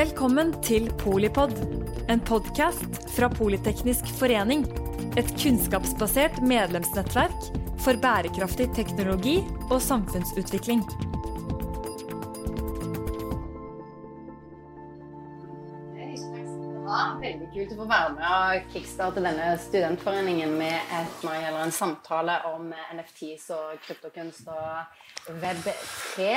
Velkommen til Polipod, en podkast fra Politeknisk forening. Et kunnskapsbasert medlemsnettverk for bærekraftig teknologi og samfunnsutvikling. Veldig kult å få være med og kickstarte denne studentforeningen med et, en samtale om NFTs og kryptokunst og Web3.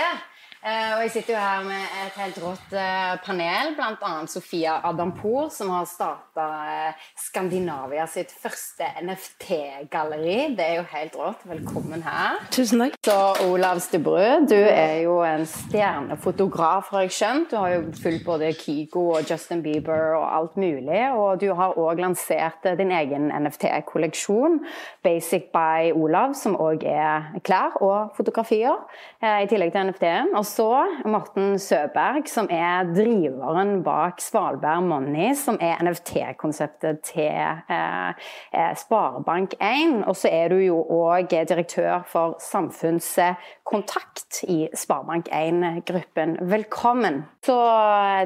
Uh, og jeg sitter jo her med et helt rått uh, panel, bl.a. Sofia Adampour, som har starta eh, Skandinavia sitt første NFT-galleri. Det er jo helt rått. Velkommen her. Tusen takk. Så Olav Stubberud, du er jo en stjernefotograf, har jeg skjønt. Du har jo fulgt både Kigo og Justin Bieber og alt mulig. Og du har òg lansert din egen NFT-kolleksjon, Basic by Olav, som òg er klær og fotografier, i tillegg til NFT-en så Morten Søberg, som er driveren bak Svalbard Money, som er NFT-konseptet til eh, eh Sparebank1. Og så er du jo òg direktør for samfunnskontakt i Sparebank1-gruppen. Velkommen. Så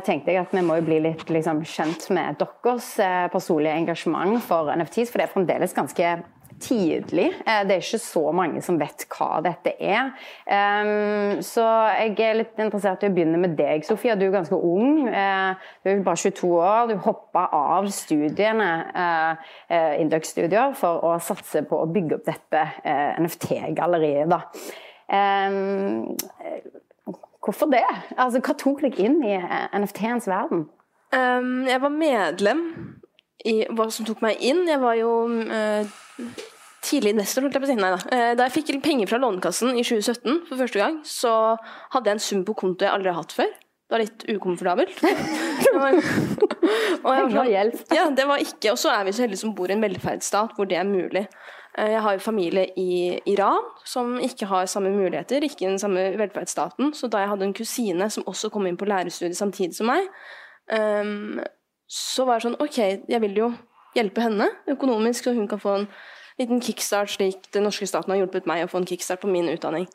tenkte jeg at vi må jo bli litt liksom, kjent med deres eh, personlige engasjement for NFTs, for det er fremdeles ganske tidlig. Eh, det er ikke så mange som vet hva dette er. Så jeg er litt interessert i å begynne med deg, Sofia. Du er ganske ung. Eh, du er bare 22 år. Du hoppa av studiene, eh, Induc-studier, for å satse på å bygge opp dette NFT-galleriet. Hvorfor det? Altså, hva tok deg inn i NFT-ens verden? Jeg var medlem i hva som tok meg inn. Jeg var jo uh, tidlig investor, holdt jeg på å si. Nei da. Eh, da jeg fikk penger fra Lånekassen i 2017 for første gang, så hadde jeg en sum på konto jeg aldri har hatt før. Det var litt ukomfortabelt. og jeg var. Ja, det var ikke. Og så er vi så heldige som bor i en velferdsstat hvor det er mulig. Eh, jeg har jo familie i Iran som ikke har samme muligheter, ikke den samme velferdsstaten. Så da jeg hadde en kusine som også kom inn på lærerstudiet samtidig som meg, um, så var det sånn OK, jeg vil jo hjelpe henne økonomisk, så hun kan få en liten kickstart, slik den norske staten har hjulpet meg å få en kickstart på min utdanning.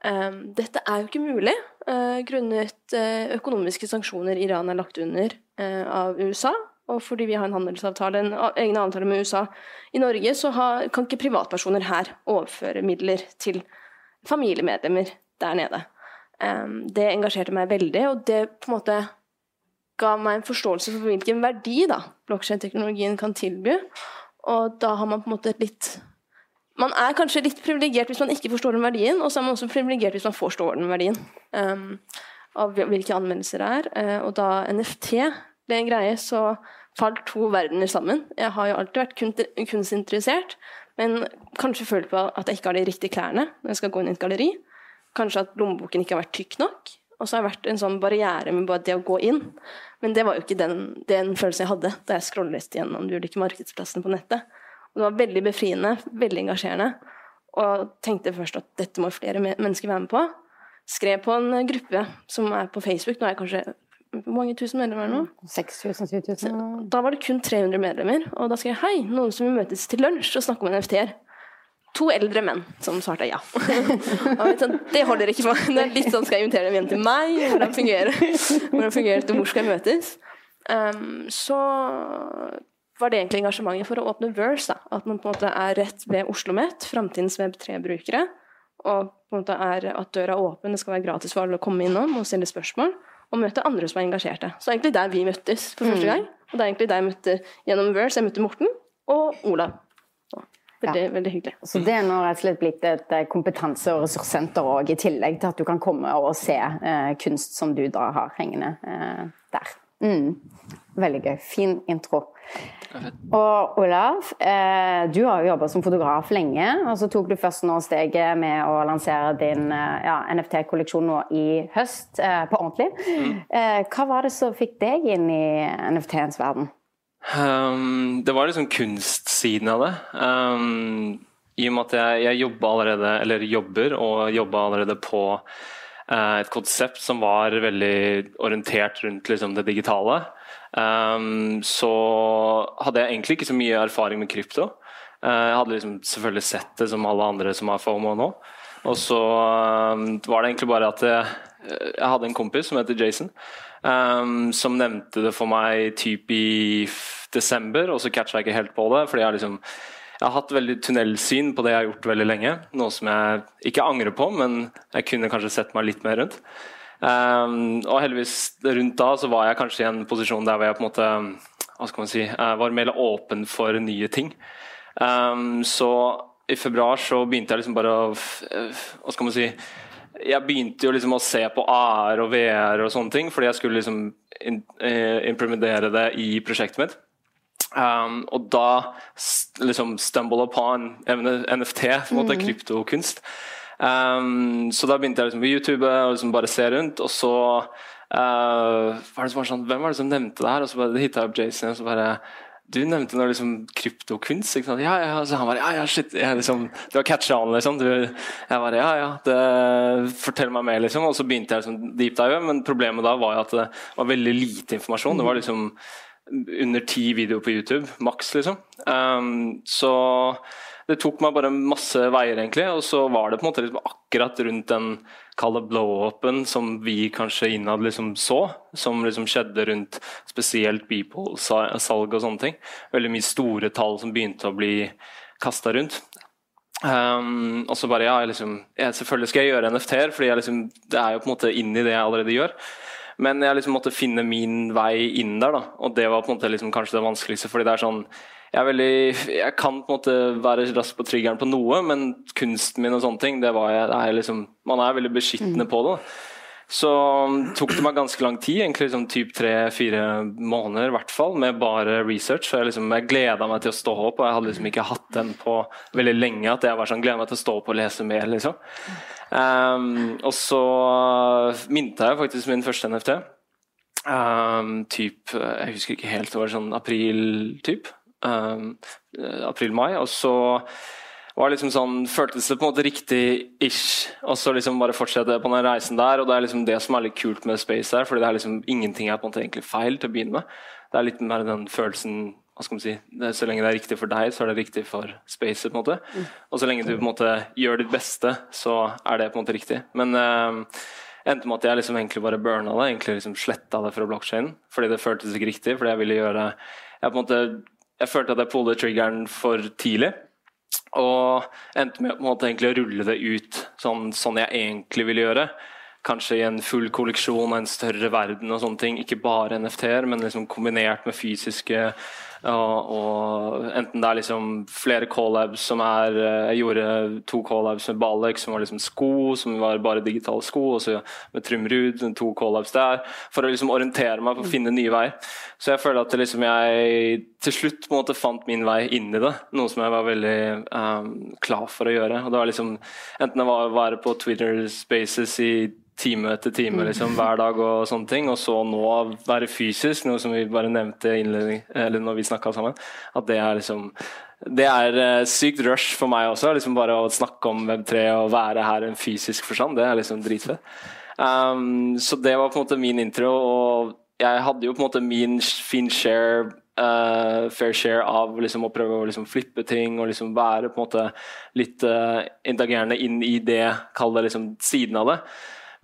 Um, dette er jo ikke mulig uh, grunnet uh, økonomiske sanksjoner Iran er lagt under uh, av USA. Og fordi vi har en handelsavtale, en egen avtale med USA i Norge, så har, kan ikke privatpersoner her overføre midler til familiemedlemmer der nede. Um, det engasjerte meg veldig, og det på en måte ga meg en forståelse for hvilken verdi da blokkjedeteknologien kan tilby. Og da har man på en måte litt Man er kanskje litt privilegert hvis man ikke forstår den verdien, og så er man også privilegert hvis man forstår den verdien. Um, av hvilke anmeldelser det er. Uh, og da NFT ble en greie, så falt to verdener sammen. Jeg har jo alltid vært kunstinteressert, men kanskje følt på at jeg ikke har de riktige klærne når jeg skal gå inn i et galleri. Kanskje at lommeboken ikke har vært tykk nok. Og så har det vært en sånn barriere med bare det å gå inn. Men det var jo ikke den, den følelsen jeg hadde da jeg scrollet gjennom de ulike markedsplassene på nettet. Og det var veldig befriende, veldig engasjerende. Og tenkte først at dette må flere mennesker være med på. Skrev på en gruppe som er på Facebook. Nå er jeg kanskje hvor mange tusen medlemmer nå? 6000-7000. Da var det kun 300 medlemmer. Og da skrev jeg hei, noen som vil møtes til lunsj og snakke om NFT-er to eldre menn som svarte ja. Sånn, det holder ikke for Det er litt sånn, Skal jeg invitere dem hjem til meg? Hvordan fungerer, hvordan fungerer det? Hvor skal jeg møtes? Um, så var det egentlig engasjementet for å åpne Verse. Da. At man på en måte er rett ved Oslo OsloMet, framtidens Web3-brukere. Og på en måte er at døra er åpen, det skal være gratis for alle å komme innom og stille spørsmål. Og møte andre som er engasjerte. Så egentlig der vi møttes for første mm. gang. Og det er egentlig der jeg møtte gjennom Verse. Jeg møtte Morten og Olav. Ja. veldig hyggelig. Så det er nå rett og slett blitt et eh, kompetanse- og ressurssenter òg, i tillegg til at du kan komme og se eh, kunst som du da har hengende eh, der. Mm. Veldig gøy. Fin intro. Og Olav, eh, du har jo jobba som fotograf lenge, og så tok du først nå steget med å lansere din eh, ja, NFT-kolleksjon nå i høst, eh, på ordentlig. Mm. hva var det som fikk deg inn i NFT-ens verden? Um, det var liksom kunstsiden av det. Um, I og med at jeg, jeg jobber allerede, eller jobber og jobba allerede på uh, et konsept som var veldig orientert rundt liksom, det digitale, um, så hadde jeg egentlig ikke så mye erfaring med krypto. Uh, jeg hadde liksom selvfølgelig sett det som alle andre som har FOMO nå. Og så var det egentlig bare at jeg, Jeg hadde en kompis som heter Jason, um, som nevnte det for meg typ i desember, og så catcha jeg ikke helt på det. fordi jeg, liksom, jeg har hatt veldig tunnelsyn på det jeg har gjort veldig lenge. Noe som jeg ikke angrer på, men jeg kunne kanskje sett meg litt mer rundt. Um, og heldigvis rundt da så var jeg kanskje i en posisjon der hvor jeg på en måte hva skal man si, var mer åpen for nye ting. Um, så i februar så begynte jeg liksom bare å Hva skal man si Jeg begynte jo liksom å se på AR og VR og sånne ting, fordi jeg skulle liksom eh, implementere det i prosjektet mitt. Um, og da liksom stumble upon NFT, på en måte, mm. kryptokunst. Um, så da begynte jeg liksom på YouTube og liksom bare se rundt, og så uh, var det sånn, Hvem var det som nevnte det her? Og så bare hitta jeg opp Jason, og så bare du nevnte noe liksom kryptokunst. Ikke sant? Ja, ja, så han bare ja, ja, shit. Jeg, liksom, du har catcha han, liksom. Du, jeg bare ja, ja, det, fortell meg mer, liksom. Og så begynte jeg liksom deep dive, men problemet da var jo at det var veldig lite informasjon. Det var liksom under ti videoer på YouTube, maks, liksom. Um, så det tok meg bare masse veier, egentlig. Og så var det på en måte liksom akkurat rundt den kalde blow-upen som vi kanskje innad liksom så, som liksom skjedde rundt spesielt Beeple-salg og sånne ting. Veldig mye store tall som begynte å bli kasta rundt. Um, og så bare ja, liksom, jeg, selvfølgelig skal jeg gjøre NFT-er, for liksom, det er jo på en måte inn i det jeg allerede gjør. Men jeg liksom måtte finne min vei inn der, da. og det var på en måte liksom kanskje det vanskeligste. fordi det er sånn jeg, veldig, jeg, kan på en måte være rask på triggeren på noe, men kunsten min og sånne ting, det var jeg, det er liksom, man er veldig beskyttende på det. Så um, tok det meg ganske lang tid, egentlig liksom typ tre-fire måneder i hvert fall, med bare research. Så jeg, liksom, jeg gleda meg til å stå opp, og jeg hadde liksom ikke hatt den på veldig lenge. At jeg var sånn, gleder meg til å stå opp og lese mer, liksom. Um, og så minta jeg faktisk min første NFT. Um, typ, jeg husker ikke helt, det var sånn april-typ. Um, april-mai. Og så var det liksom sånn, føltes det på en måte riktig-ish. Og så liksom bare fortsette på den reisen der. Og det er liksom det som er litt kult med Space der, fordi det er liksom ingenting er på en måte egentlig feil til å begynne med. Det er litt mer den følelsen hva skal man si, det, Så lenge det er riktig for deg, så er det riktig for Space. på en måte. Mm. Og så lenge du på en måte gjør ditt beste, så er det på en måte riktig. Men uh, endte med at jeg liksom egentlig bare burna det, egentlig liksom sletta det fra blokkjeden. Fordi det føltes ikke riktig, fordi jeg ville gjøre jeg på en måte jeg følte at jeg pullet triggeren for tidlig. Og endte med måte, å rulle det ut sånn, sånn, jeg egentlig ville gjøre. Kanskje i en full kolleksjon av en større verden og sånne ting. Ikke bare NFT-er, men liksom kombinert med fysiske og, og, enten det er liksom flere collabs som er eh, Jeg gjorde to collabs med Balek, som var liksom sko, som var bare digitale sko. Og så med Trumrud, to collabs der. For å liksom orientere meg for å finne nye veier. Så jeg føler at liksom jeg til slutt på en måte fant min vei inn i det. Noe som jeg var veldig um, klar for å gjøre. Og det var liksom Enten det var å være på Twitter Spaces i time etter time liksom, hver dag og sånne ting. Og så nå være fysisk, noe som vi bare nevnte eller når vi snakka sammen. At det er liksom det er uh, sykt rush for meg også. liksom Bare å snakke om Web3 og være her en fysisk forstand. Det er liksom dritfett. Um, så det var på en måte min intro, og jeg hadde jo på en måte min fin share Uh, fair share av liksom, å prøve å liksom, flippe ting og liksom, være på en måte litt uh, interagerende inn i det, kall det liksom, siden av det.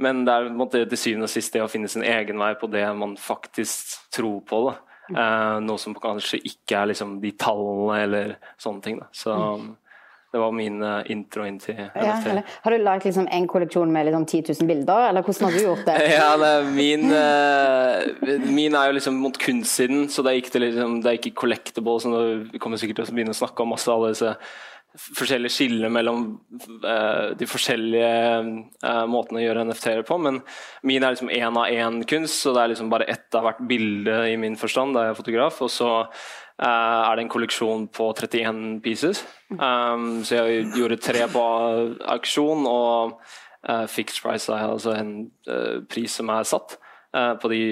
Men det er måte, til syvende og sist det å finne sin egen vei på det man faktisk tror på. Da. Uh, noe som kanskje ikke er liksom, de tallene eller sånne ting. Da. Så um, det var min uh, intro inn til NFT. Ja, har du lagd liksom, en kolleksjon med liksom, 10 000 bilder, eller hvordan har du gjort det? ja, det min, uh, min er jo liksom mot kunstsiden, så det er ikke, liksom, det er ikke collectable. Så vi kommer sikkert til å begynne å snakke om masse alle disse forskjellige skiller mellom uh, de forskjellige uh, måtene å gjøre NFT-er på. Men min er liksom én av én kunst, så det er liksom bare ett av hvert bilde i min forstand. da jeg er fotograf, Og så uh, er det en kolleksjon på 31 pieces. Um, så jeg gjorde tre på auksjon, og fixed price er altså en pris som er satt på de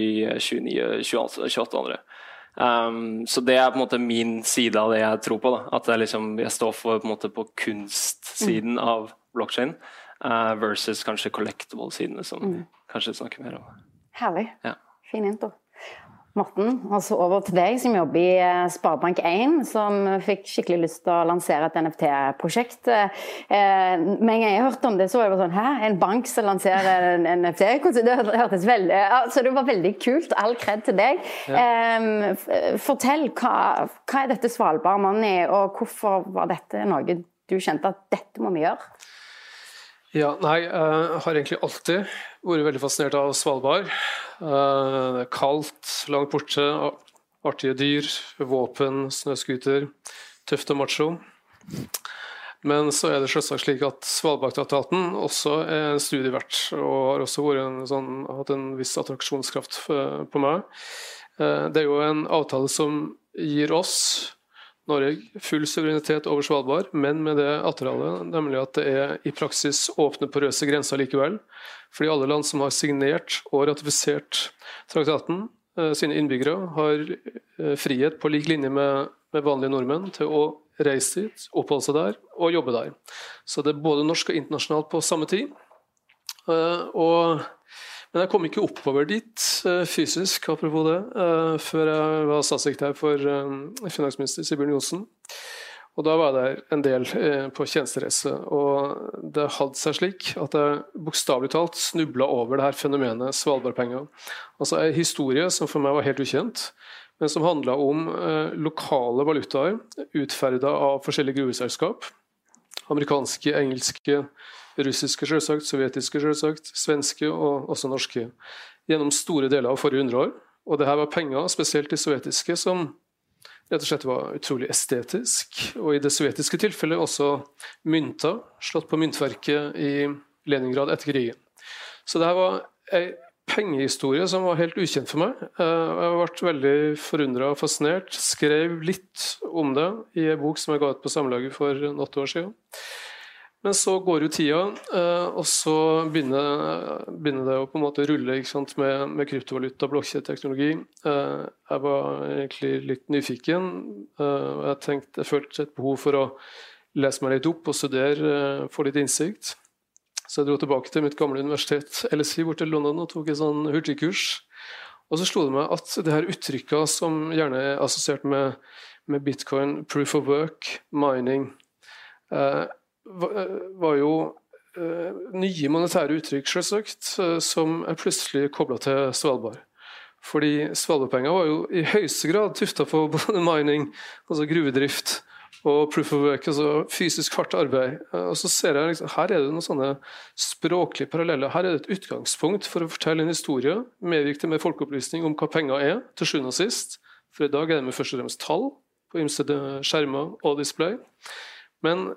29, 28, 28 andre. Um, så det er på en måte min side av det jeg tror på. Da. At jeg, liksom, jeg står for på, måte, på kunstsiden mm. av blokkjeden uh, versus kanskje collectable-sidene, som mm. kanskje snakker mer om. Herlig. Ja. Fin intro. Morten, og så over til deg som jobber i eh, Sparebank1, som fikk skikkelig lyst til å lansere et NFT-prosjekt. Eh, med en gang jeg hørte om det, så var det bare sånn Hæ, en bank som lanserer en NFT? Det hørtes veldig altså Det var veldig kult. All kred til deg. Ja. Fortell, hva, hva er dette Svalbard Money, og hvorfor var dette noe du kjente at dette må vi gjøre? Ja, nei, jeg har egentlig alltid vært veldig fascinert av Svalbard. Eh, det er kaldt, langt borte, artige dyr, våpen, snøscooter. Tøft og macho. Men så er det selvsagt slik at Svalbardtraktaten også er en studie verdt, og har også en sånn, hatt en viss attraksjonskraft på meg. Eh, det er jo en avtale som gir oss Norge full suverenitet over Svalbard, men med det atterholdet, nemlig at det er i praksis åpne, porøse grenser likevel. Fordi alle land som har signert og ratifisert traktaten, eh, sine innbyggere, har eh, frihet på lik linje med, med vanlige nordmenn til å reise dit, oppholde seg der og jobbe der. Så det er både norsk og internasjonalt på samme tid. Eh, og men jeg kom ikke oppover dit eh, fysisk, apropos det, eh, før jeg var statssekretær for eh, finansminister Sibjørn Johnsen. Og da var jeg der en del på tjenestereise, og det hadde seg slik at jeg bokstavelig talt snubla over det her fenomenet svalbardpenger. Altså en historie som for meg var helt ukjent, men som handla om lokale valutaer utferda av forskjellige gruveselskap. Amerikanske, engelske, Russiske, selvsagt, sovjetiske, selvsagt, svenske og også norske. Gjennom store deler av forrige hundreår. Og det her var penger, spesielt de sovjetiske, som rett og slett var utrolig estetisk. Og i det sovjetiske tilfellet også mynter, slått på myntverket i Leningrad etter krigen. Så det her var ei pengehistorie som var helt ukjent for meg. Eh, jeg ble veldig forundra og fascinert. Skrev litt om det i en bok som jeg ga ut på Samlaget for åtte år siden. Men så går jo tida, eh, og så begynner, begynner, det å på en måte rulle sant, med, med, kryptovaluta, blokkjedeteknologi. Eh, jeg var egentlig litt nyfiken. og jeg, jeg følte et behov for å lese meg litt opp og studere, få litt innsikt. Så jeg dro tilbake til mitt gamle universitet LSI bort til London og tok et sånn hurtigkurs. Og så slo det meg at det her uttrykka som gjerne er assosiert med, med bitcoin, proof of work, mining eh, var jo eh, nye monetære uttrykk, selvsagt, eh, som er plutselig kobla til Svalbard. Fordi Svalbardpenger var jo i høyeste grad tufta på både mining, altså gruvedrift, og proof of work, altså fysisk hardt arbeid. Eh, og så ser jeg liksom, Her er det noen sånne språklige paralleller. Her er det et utgangspunkt for å fortelle en historie. Medvirke med folkeopplysning om hva penger er, til sjuende og sist. For i dag er det med først og fremst tall på ymse skjermer og display. Men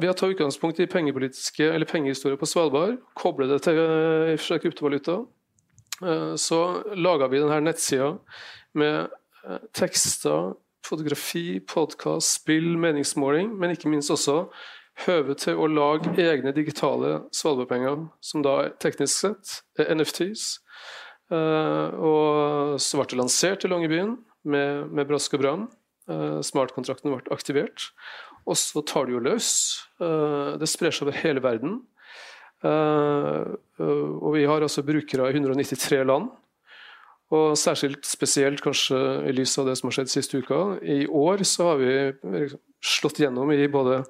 ved å ta utgangspunkt i pengepolitiske eller pengehistorie på Svalbard, koble det til uh, kryptovaluta, uh, så laga vi denne nettsida med uh, tekster, fotografi, podkast, spill, meningsmåling, men ikke minst også høve til å lage egne digitale svalbardpenger, som da teknisk sett er NFTs. og så ble det lansert i Longyearbyen med, med brask og bram. Smartkontrakten ble aktivert. Og så tar det jo løs. Eh, det sprer seg over hele verden. Eh, og vi har altså brukere i 193 land. Og særskilt spesielt kanskje i lys av det som har skjedd siste uka. I år så har vi liksom slått gjennom i både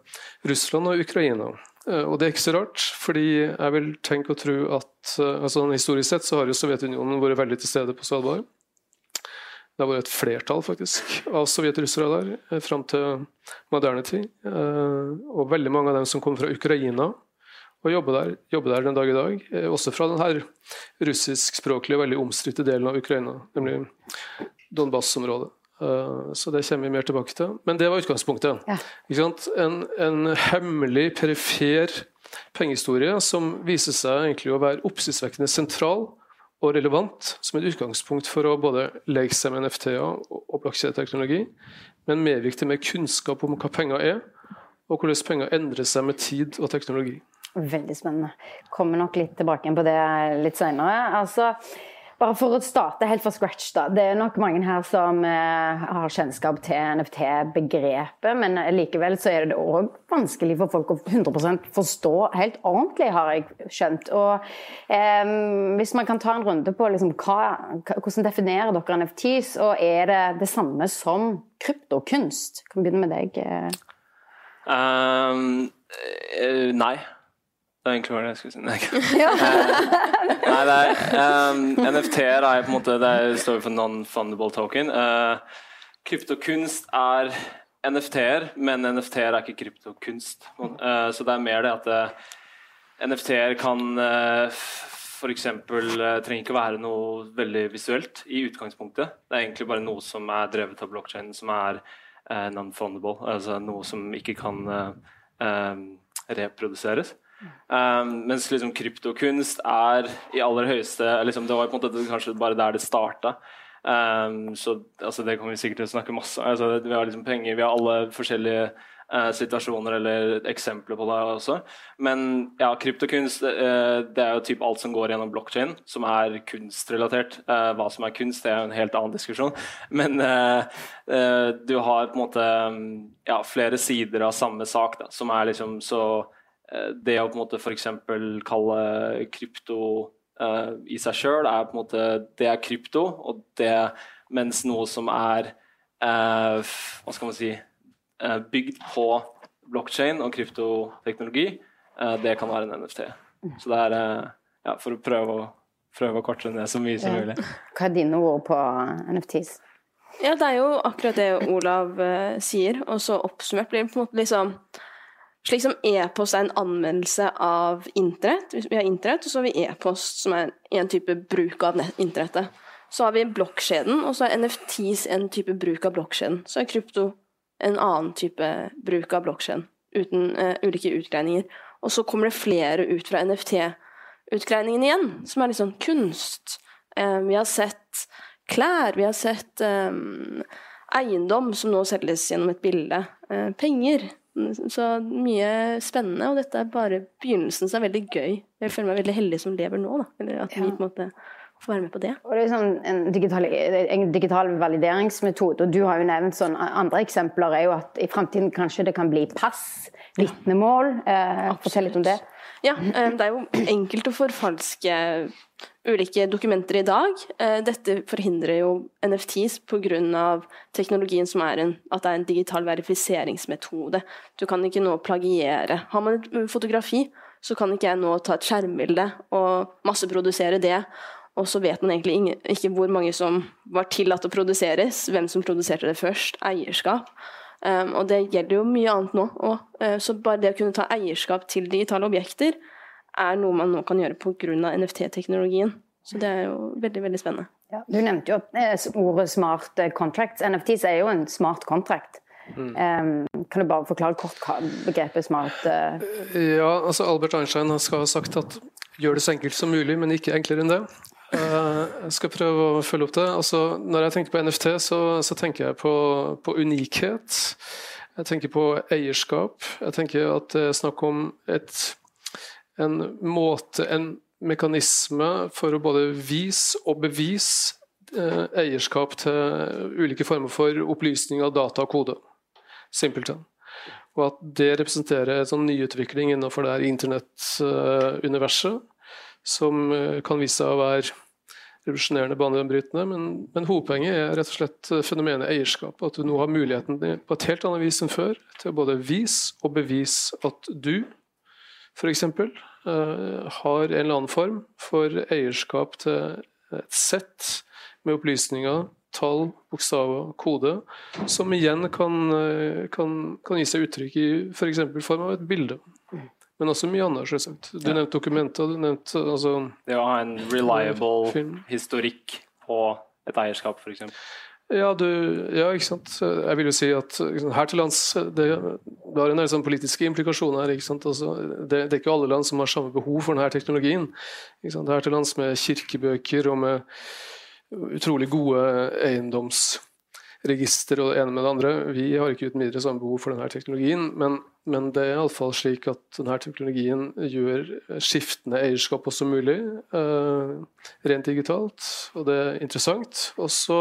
Russland og Ukraina. Eh, og det er ikke så rart, fordi jeg vil tenke og tro at altså historisk sett så har jo Sovjetunionen vært veldig til stede på Svalbard. Det har vært et flertall faktisk av sovjetrussere der eh, fram til moderne tid. Eh, og veldig mange av dem som kommer fra Ukraina og jobber der, jobber der den dag i dag. Eh, også fra denne russiskspråklige, veldig omstridte delen av Ukraina, nemlig Donbass-området. Så det kommer vi mer tilbake til. Men det var utgangspunktet. Ja. En, en, hemmelig, perifer pengehistorie som viser seg egentlig å være oppsiktsvekkende sentral og relevant som et utgangspunkt for å både leke seg med NFT-er og blokkjedeteknologi, men medvirke med kunnskap om hva penger er, og hvordan penger endrer seg med tid og teknologi. Veldig spennende. Kommer nok litt tilbake på det litt seinere. Altså, bare for å starte helt fra scratch, da. Det er nok mange her som eh, har kjennskap til NFT-begrepet, men likevel så er det òg vanskelig for folk å 100% forstå helt ordentlig, har jeg skjønt. Og eh, Hvis man kan ta en runde på liksom, hva, hvordan definerer dere NFTs, og er det det samme som kryptokunst? Kan vi begynne med deg? Um, nei. Det er egentlig hva jeg skulle si. Nei, Nei det er, um, NFT-er er på en måte Det står for non-fundable token. Uh, kryptokunst er NFT-er, men NFT-er er ikke kryptokunst. Uh, så det er mer det at uh, NFT-er kan uh, f.eks. Uh, trenger ikke være noe veldig visuelt i utgangspunktet. Det er egentlig bare noe som er drevet av blokkjeden, som er uh, non-fundable. Altså noe som ikke kan reproduseres. Um, mens liksom kryptokunst er i aller høyeste liksom, Det var på en måte kanskje bare der det starta. Um, så altså, det kommer vi sikkert til å snakke masse om. Altså, vi har liksom penger, vi har alle forskjellige uh, situasjoner eller eksempler på det også. Men ja, kryptokunst uh, det er jo typ alt som går gjennom blokkjede, som er kunstrelatert. Uh, hva som er kunst, det er jo en helt annen diskusjon. Men du har på en måte um, ja, flere sider av samme sak da, som er liksom så det å på en måte f.eks. kalle krypto uh, i seg sjøl er på en måte det er krypto, og det, mens noe som er uh, hva skal man si uh, bygd på blokkjede og kryptoteknologi, det kan være en NFT. Så det er ja, for å prøve å, prøve å korte ned så mye som mulig. Hva er dine ord på NFTs? Ja, det er jo akkurat det Olav sier, og så oppsummert blir det på en måte liksom slik som e-post er en anmeldelse av internett. Vi har internett, og så har vi e-post, som er en type bruk av internettet. Så har vi blokkjeden, og så er NFTs en type bruk av blokkjeden. Så er krypto en annen type bruk av blokkjeden, uten uh, ulike utgreininger. Og så kommer det flere ut fra NFT-utgreiningen igjen, som er litt sånn kunst. Um, vi har sett klær, vi har sett um, eiendom som nå selges gjennom et bilde. Uh, penger. Så mye spennende, og dette er bare begynnelsen, så det er veldig gøy. Jeg føler meg veldig heldig som lever nå, da. Eller at ja. vi på en måte får være med på det. Og det er sånn en digital, en digital valideringsmetode, og du har jo nevnt sånn Andre eksempler er jo at i framtiden kanskje det kan bli pass, vitnemål. Eh, fortell litt om det. Ja, eh, det er jo enkelt å forfalske ulike dokumenter i dag. Eh, dette forhindrer jo NFTs pga. teknologien som er en, at det er en digital verifiseringsmetode. Du kan ikke nå plagiere. Har man et fotografi, så kan ikke jeg nå ta et skjermbilde og masseprodusere det. Og så vet man egentlig ikke hvor mange som var tillatt å produseres, hvem som produserte det først, eierskap. Um, og det gjelder jo mye annet nå. òg. uh, så bare det å kunne ta eierskap til digitale objekter er noe man nå kan gjøre pga. NFT-teknologien. Så det er jo veldig veldig spennende. Ja, du nevnte jo eh, ordet smart eh, contracts. NFTs er jo en smart contract. Mm. Um, kan du bare forklare kort hva begrepet smart uh... Ja, altså Albert Einstein skal ha sagt at gjør det så enkelt som mulig, men ikke enklere enn det. Uh, jeg skal prøve å følge opp det. Altså, når jeg tenker på NFT, så, så tenker jeg på, på, unikhet. Jeg tenker på eierskap. Jeg tenker at det er snakk om et en måte, en mekanisme for å både vise og bevise eh, eierskap til ulike former for opplysning av data og kode. Simpelthen. Og at det representerer en sånn nyutvikling innenfor det internettuniverset, som eh, kan vise seg å være revolusjonerende, banebrytende. Men, men hovedpoenget er rett og slett fenomenet eierskap. At du nå har muligheten på et helt annet vis enn før til å både vise og bevise at du f.eks., eh, har en eller annen form for eierskap til et sett med opplysninger, tall, bokstaver, kode, som igjen kan, eh, kan, kan gi seg uttrykk i f.eks. For form av et bilde. Men også mye annet, selvsagt. Du ja. nevnte dokumenter. du nevnte altså, Det å ha en reliable film. historikk på et eierskap, f.eks. Ja, du, ja, ikke sant. Jeg vil jo si at her til lands det, det har en del sånn politiske implikasjoner. ikke sant? Altså, det, det, er ikke alle land som har samme behov for denne teknologien. Ikke sant? Her til lands med kirkebøker og med utrolig gode eiendoms register og det ene med det andre. Vi har ikke uten videre samme behov for denne teknologien, men, men det er iallfall slik at denne teknologien gjør skiftende eierskap også mulig, uh, rent digitalt, og det er interessant. Og så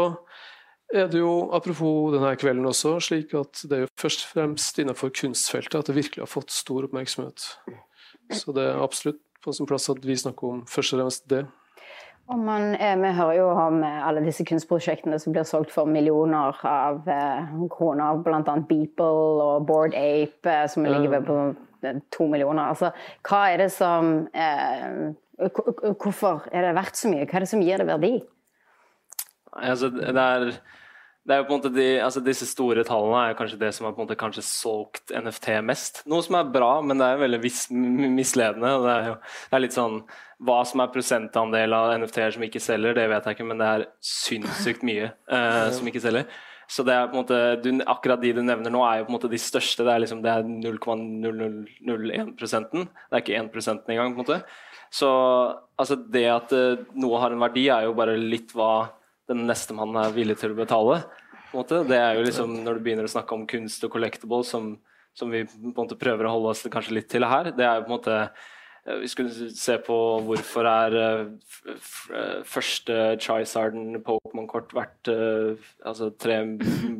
er det jo, apropos denne kvelden også, slik at det er jo først og fremst innenfor kunstfeltet at det virkelig har fått stor oppmerksomhet. Så det er absolutt på sin plass at vi snakker om først og fremst det. Og man, vi hører jo om eh, alle disse kunstprosjektene som blir solgt for millioner av eh, kroner, bl.a. Beeple og Board Ape, eh, som ligger på eh, to millioner. Altså, hva er det som eh, Hvorfor er det verdt så mye? Hva er det som gir det verdi? Altså, det er det er jo på en måte de, altså Disse store tallene er kanskje det som har på en måte kanskje solgt NFT mest. Noe som er bra, men det er veldig misledende. Det er jo det er litt sånn, Hva som er prosentandel av NFT-er som ikke selger, det vet jeg ikke, men det er sinnssykt mye uh, som ikke selger. Så det er på en måte, du, Akkurat de du nevner nå, er jo på en måte de største. Det er liksom, det er 0,0001% Det er ikke 1% engang. på en måte. Så altså det at uh, noe har en verdi, er jo bare litt hva den neste mannen er villig til å betale. Det er jo liksom Når du begynner å snakke om kunst og collectible, som, som vi på en måte prøver å holde oss kanskje litt til her, det er jo på en måte Eh, vi skulle se på hvorfor er eh, første Charizarden Pokémon-kort verdt uh, altså tre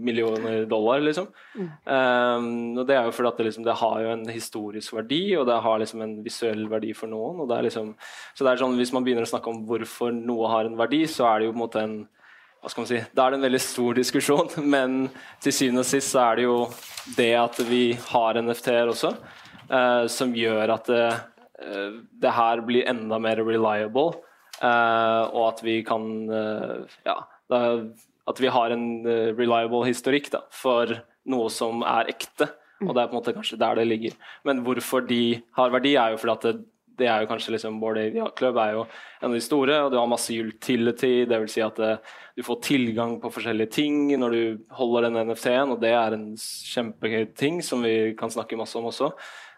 millioner dollar, liksom. Mm. Um, og Det er jo fordi at det, liksom, det, har jo en historisk verdi, og det har liksom en visuell verdi for noen. og det er liksom, så det er sånn, Hvis man begynner å snakke om hvorfor noe har en verdi, så er det jo på en måte en hva skal man si, Da er det en veldig stor diskusjon, men til syvende og sist er det jo det at vi har NFT-er også, uh, som gjør at uh, Eh, det her blir enda mer reliable, eh, og at vi kan eh, ja, at vi har en reliable historikk da, for noe som er ekte. Og det er på en måte kanskje der det ligger. Men hvorfor de har verdi, er jo fordi at det, det er jo kanskje liksom Bård Yacht Club er jo en av de store, og du har masse utility. Det vil si at det, du får tilgang på forskjellige ting når du holder den NFT-en, og det er en kjempegøy ting som vi kan snakke masse om også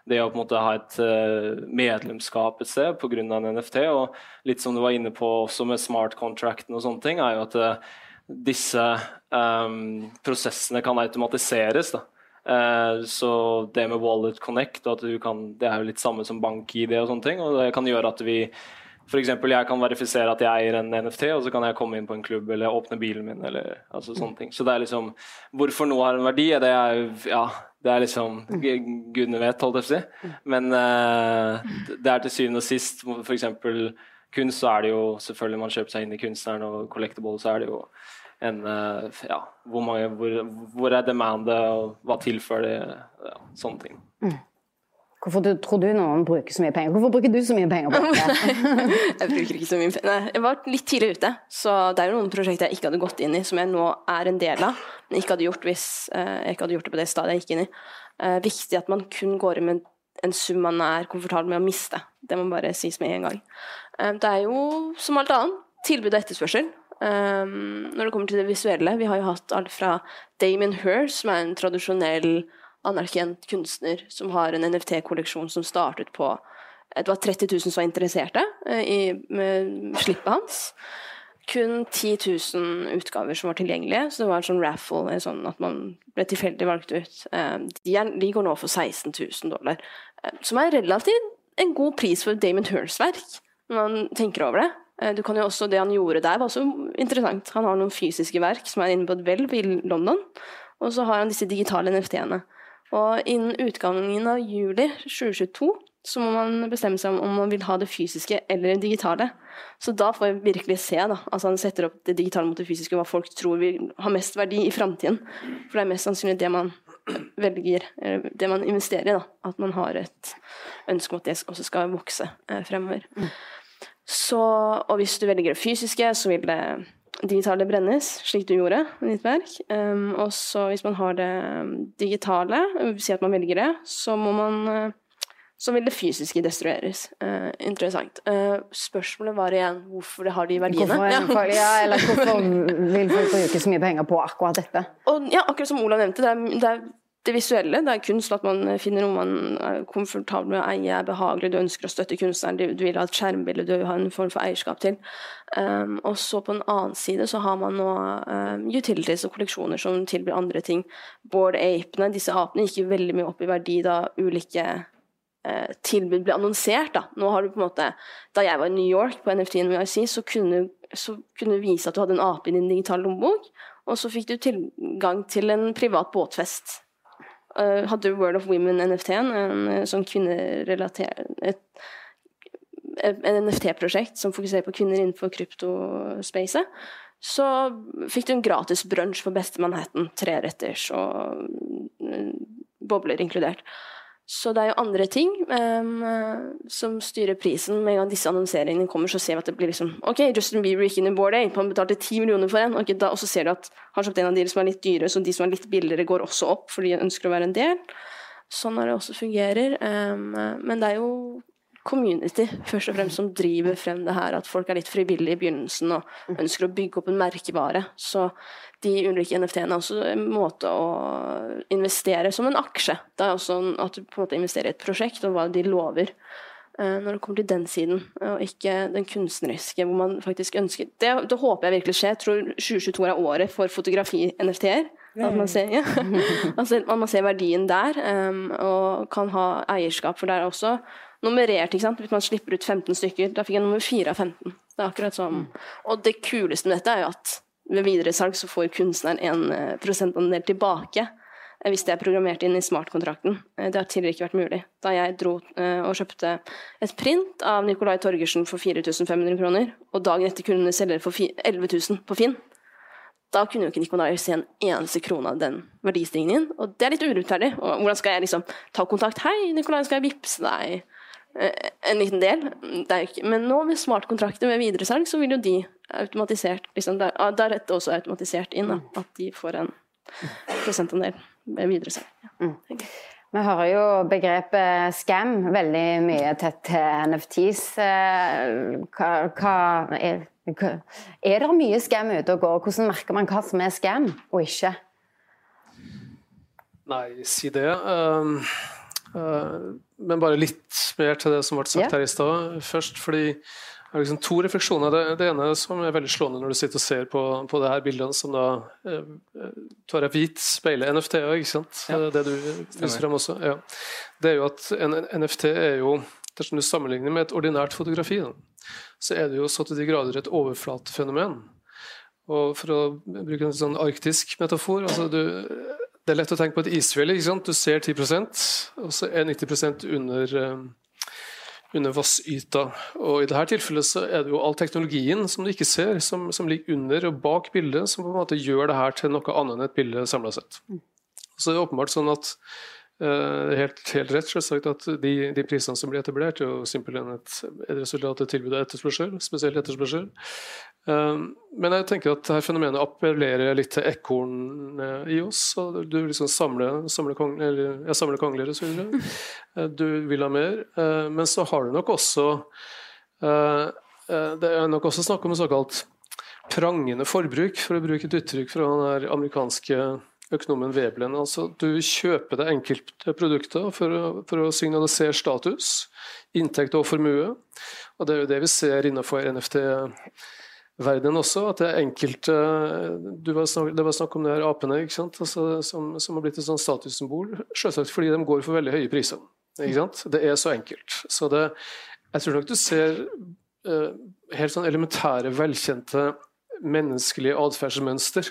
det å på en måte ha et uh, medlemskap et sted pga. en NFT. Og litt som du var inne på også med smart contracten og sånne ting, er jo at uh, disse um, prosessene kan automatiseres. da. Uh, så det med Wallet Connect, kan, det er jo litt samme som bank-ID og sånne ting. og det kan gjøre at vi F.eks. jeg kan verifisere at jeg eier en NFT, og så kan jeg komme inn på en klubb eller åpne bilen min. eller altså sånne ting. Så det er liksom, Hvorfor noe har en verdi, det er ja, det er liksom Gudene vet, holdt jeg på å si. Men uh, det er til syvende og sist f.eks. kunst, så er det jo selvfølgelig man kjøper seg inn i kunstneren, og collectable, så er det jo en uh, Ja, hvor, mange, hvor, hvor er demandet, og hva tilfører det? Ja, sånne ting. Mm. Hvorfor du, tror du noen bruker så mye penger? Hvorfor bruker du så mye penger på det? jeg bruker ikke så mye penger. Jeg var litt tidlig ute, så det er jo noen prosjekter jeg ikke hadde gått inn i, som jeg nå er en del av, men ikke hadde gjort hvis eh, jeg ikke hadde gjort det på det stadiet jeg gikk inn i. Eh, viktig at man kun går inn med en sum man er komfortabel med å miste. Det må bare sies med en gang. Eh, det er jo som alt annet tilbud og etterspørsel. Når det kommer til det visuelle, vi har jo hatt alt fra Damien Hirst, som er en tradisjonell anerkjent kunstner som har en NFT-kolleksjon som startet på eh, Det var 30 000 som var interesserte eh, i slippet hans. Kun 10 000 utgaver som var tilgjengelige, så det var en sånn raffle, sånn at man ble tilfeldig valgt ut. Eh, de, er, de, går nå for 16 000 dollar, som er relativt en god pris for Damon Hirsts verk, når man tenker over det. Du kan jo også, Det han gjorde der, var også interessant. Han har noen fysiske verk som er inne på et hvelv i London, og så har han disse digitale NFT-ene. Og innen utgangen av juli 2022 så må man bestemme seg om man vil ha det fysiske eller det digitale. Så da får jeg virkelig se, da. Altså han setter opp det digitale mot det fysiske, hva folk tror vil ha mest verdi i framtiden. For det er mest sannsynlig det man velger, eller det man investerer i, da. At man har et ønske om at det også skal vokse eh, fremover. Mm. Så, og hvis du velger det fysiske, så vil det digitale brennes, slik du gjorde med ditt verk. Um, og så hvis man har det um, digitale, si at man velger det, så må man uh, så vil det fysiske destrueres. Uh, interessant. Uh, spørsmålet var igjen hvorfor det har de verdiene. Hvorfor, ja, eller hvorfor vil folk bruke så mye penger på akkurat dette? Og, ja, akkurat som Olav nevnte, det er, det er det visuelle. Det er kunst at man finner noe man er komfortabel med å eie, er behagelig, du ønsker å støtte kunstneren, du, vil ha et skjermbilde du vil ha en form for eierskap til. Um, og så på en annen side så har man nå um, utilities og kolleksjoner som tilbyr andre ting. Bård apene, disse apene gikk jo veldig mye opp i verdi da ulike uh, tilbud ble annonsert. Da. Nå har du på en måte, da jeg var i New York på NFT så kunne, så kunne du vise at du hadde en ape i din digitale lommebok, og så fikk du tilgang til en privat båtfest hadde World of Women NFT-en, en eh, sånn kvinnerelatert en NFT-prosjekt som fokuserer på kvinner innenfor kryptospacet, så fikk du en gratis brunsj for beste Manhattan. Treretters og mm, bobler inkludert. Så det er jo andre ting um, som styrer prisen. Med en gang disse annonseringene kommer, så ser vi at det blir liksom OK, Justin Bieber gikk inn i Board Ape, han betalte 10 millioner for en. Okay, da, og så ser du at han har kjøpt en av de som er litt dyre, så de som er litt billigere, går også opp fordi de ønsker å være en del. Sånn er det også fungerer. Um, men det er jo community først og fremst som driver frem det her, at folk er litt frivillige i begynnelsen og ønsker å bygge opp en merkevare. Så de ulike NFT-ene er også en måte å investere som en aksje. Det er også at du på en måte investerer i et prosjekt og hva de lover. Eh, når det kommer til den siden, og ikke den kunstneriske, hvor man faktisk ønsker Det, det håper jeg virkelig skjer. Jeg tror 2022 er året for fotografi-NFT-er. At man ser, ja. altså, man ser verdien der, um, og kan ha eierskap, for det er også nummerert. ikke sant? Hvis man slipper ut 15 stykker, da fikk jeg nummer 4 av 15. Det er akkurat som Og det kuleste med dette er jo at ved videresalg så får kunstneren en eh, prosentandel tilbake eh, hvis det er programmert inn i smartkontrakten. Eh, det har tidligere ikke vært mulig. Da jeg dro og kjøpte et print av Nicolai Torgersen for 4500 kroner, og dagen etter kunne selge det for 11 000 på Finn, da kunne jo ikke Nikolai se en eneste krone av den verdistigningen. Og det er litt urettferdig. Og hvordan skal jeg liksom ta kontakt? 'Hei, Nikolai, skal jeg vippse deg?' Eh, en liten del. Men nå med smartkontrakter med videresalg, så vil jo de automatisert liksom, Der er dette også automatisert inn, da, at de får en prosentandel med videresalg. Ja. Vi hører jo begrepet scam veldig mye tett til NFTs. Eh, hva, hva er, hva, er det mye scam ute og går? Hvordan merker man hva som er scam og ikke? Nei, si det. Um uh, men bare litt mer til det som ble sagt yeah. her i stad. Først fordi har liksom to refleksjoner. Det, det, ene som er veldig slående når du sitter og ser på, på det her bildene som da eh, tar jeg hvit speiler NFT òg, ikke sant? Ja. Det du viser frem også. Ja. Det er jo at en, en NFT er jo Dersom du sammenligner med et ordinært fotografi, da, så er det jo så til de grader et overflatefenomen. Og For å bruke en sånn arktisk metafor altså du det er lett å tenke på et isfjell. ikke sant? Du ser 10% og så er 90% under, uh, under vassyta. Og I dette tilfellet så er det jo all teknologien som du ikke ser, som, som, ligger under og bak bildet, som på en måte gjør det her til noe annet enn et bilde samla sett. Så det er åpenbart sånn at helt, helt, rett selvsagt at de, de, prisene som blir etablert, er jo simpelthen et, et resultat av tilbud av etterspørsel, spesielt etterspørsel. Uh, men jeg tenker at dette fenomenet appellerer litt til ekornet i oss. og Du liksom samler, samler, kong, eller, jeg samler kongler osv. Uh, du vil ha mer. Men så har du nok også Det er nok også snakk om såkalt prangende forbruk, for å bruke et uttrykk fra den amerikanske økonomen Veblen. Altså, du kjøper det enkelte produkter for å, for å signalisere status, inntekt og formue. Og Det er jo det vi ser innenfor NFT-verdenen også, at det er enkelte var snakk, det var snakk om det her apene altså, som, som, har blitt et sånn statussymbol. Selvsagt fordi de går for veldig høye priser. Ikke sant? Det er så enkelt. Så det, jeg tror nok du ser uh, helt sånn elementære, velkjente menneskelige atferdsmønster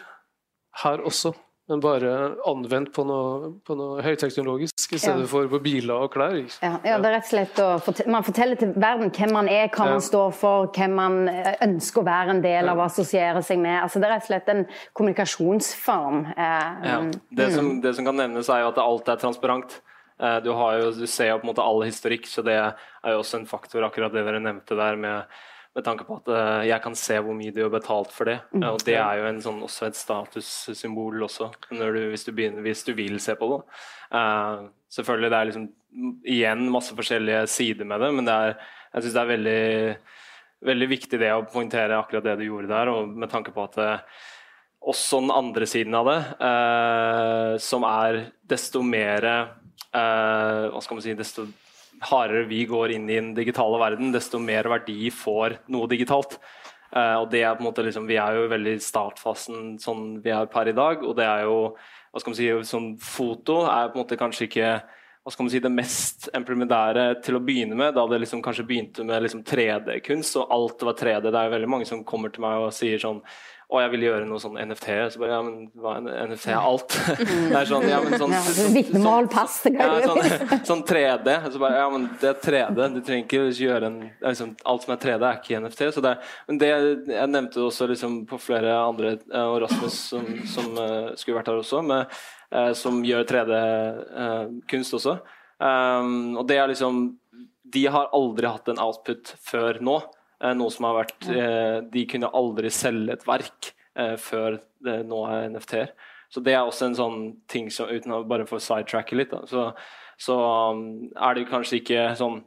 her også men bare anvendt på noe, på noe høyteknologisk i stedet ja. for på biler og klær. Ja, ja, det er rett og slett å fortelle, Man forteller til verden hvem man er, hva man står for, hvem man eh, ønsker å være en del av, å assosiere seg med. Altså, det er rett og slett en kommunikasjonsform. Eh, det, som, det, som, kan nevnes, er jo at alt er transparent. Eh, du, jo, du ser jo på en måte all historikk, så det er jo også en faktor, akkurat det dere nevnte der med med tanke på at uh, jeg kan se hvor mye de har betalt for det. Uh, og det er jo sånn, også et statussymbol også, du, hvis, du begynner, hvis, du vil se på det. Uh, selvfølgelig det er liksom igjen masse forskjellige sider med det, men det er, jeg syns det er veldig, veldig viktig det å poengtere akkurat det du gjorde der, og med tanke på at også den andre siden av det, eh, som er desto mer eh, Hva skal man si Desto hardere vi går inn i den digitale verden, desto mer verdi får noe digitalt. Uh, og det er på en måte liksom, Vi er jo veldig i startfasen sånn vi er per i dag. og det er jo, hva skal man si, sånn Foto er på en måte kanskje ikke hva skal man si, det mest implementære til å begynne med, da det liksom kanskje begynte med liksom 3D-kunst, og alt var 3D. Det er jo veldig mange som kommer til meg og sier sånn og jeg vil gjøre noe sånn NFT. Så bare, ja, men hva er NFT? Er alt? det er sånn, ja, men sånn, ja, Vitnemål, pass ja, sånn, sånn 3D. Så bare, ja, men det er 3D. Du trenger ikke gjøre en liksom, Alt som er 3D, er ikke NFT. Så det, men det, jeg nevnte også liksom, på flere andre, eh, og Rasmus som, som uh, skulle vært her også, med, uh, som gjør 3D-kunst uh, også. Um, og det er liksom De har aldri hatt en output før nå. Eh, noe som har vært eh, De kunne aldri selge et verk eh, før det nå er NFT-er. Så det er også en sånn ting som, uten å bare få sidetracke litt, da, så, så um, er det kanskje ikke sånn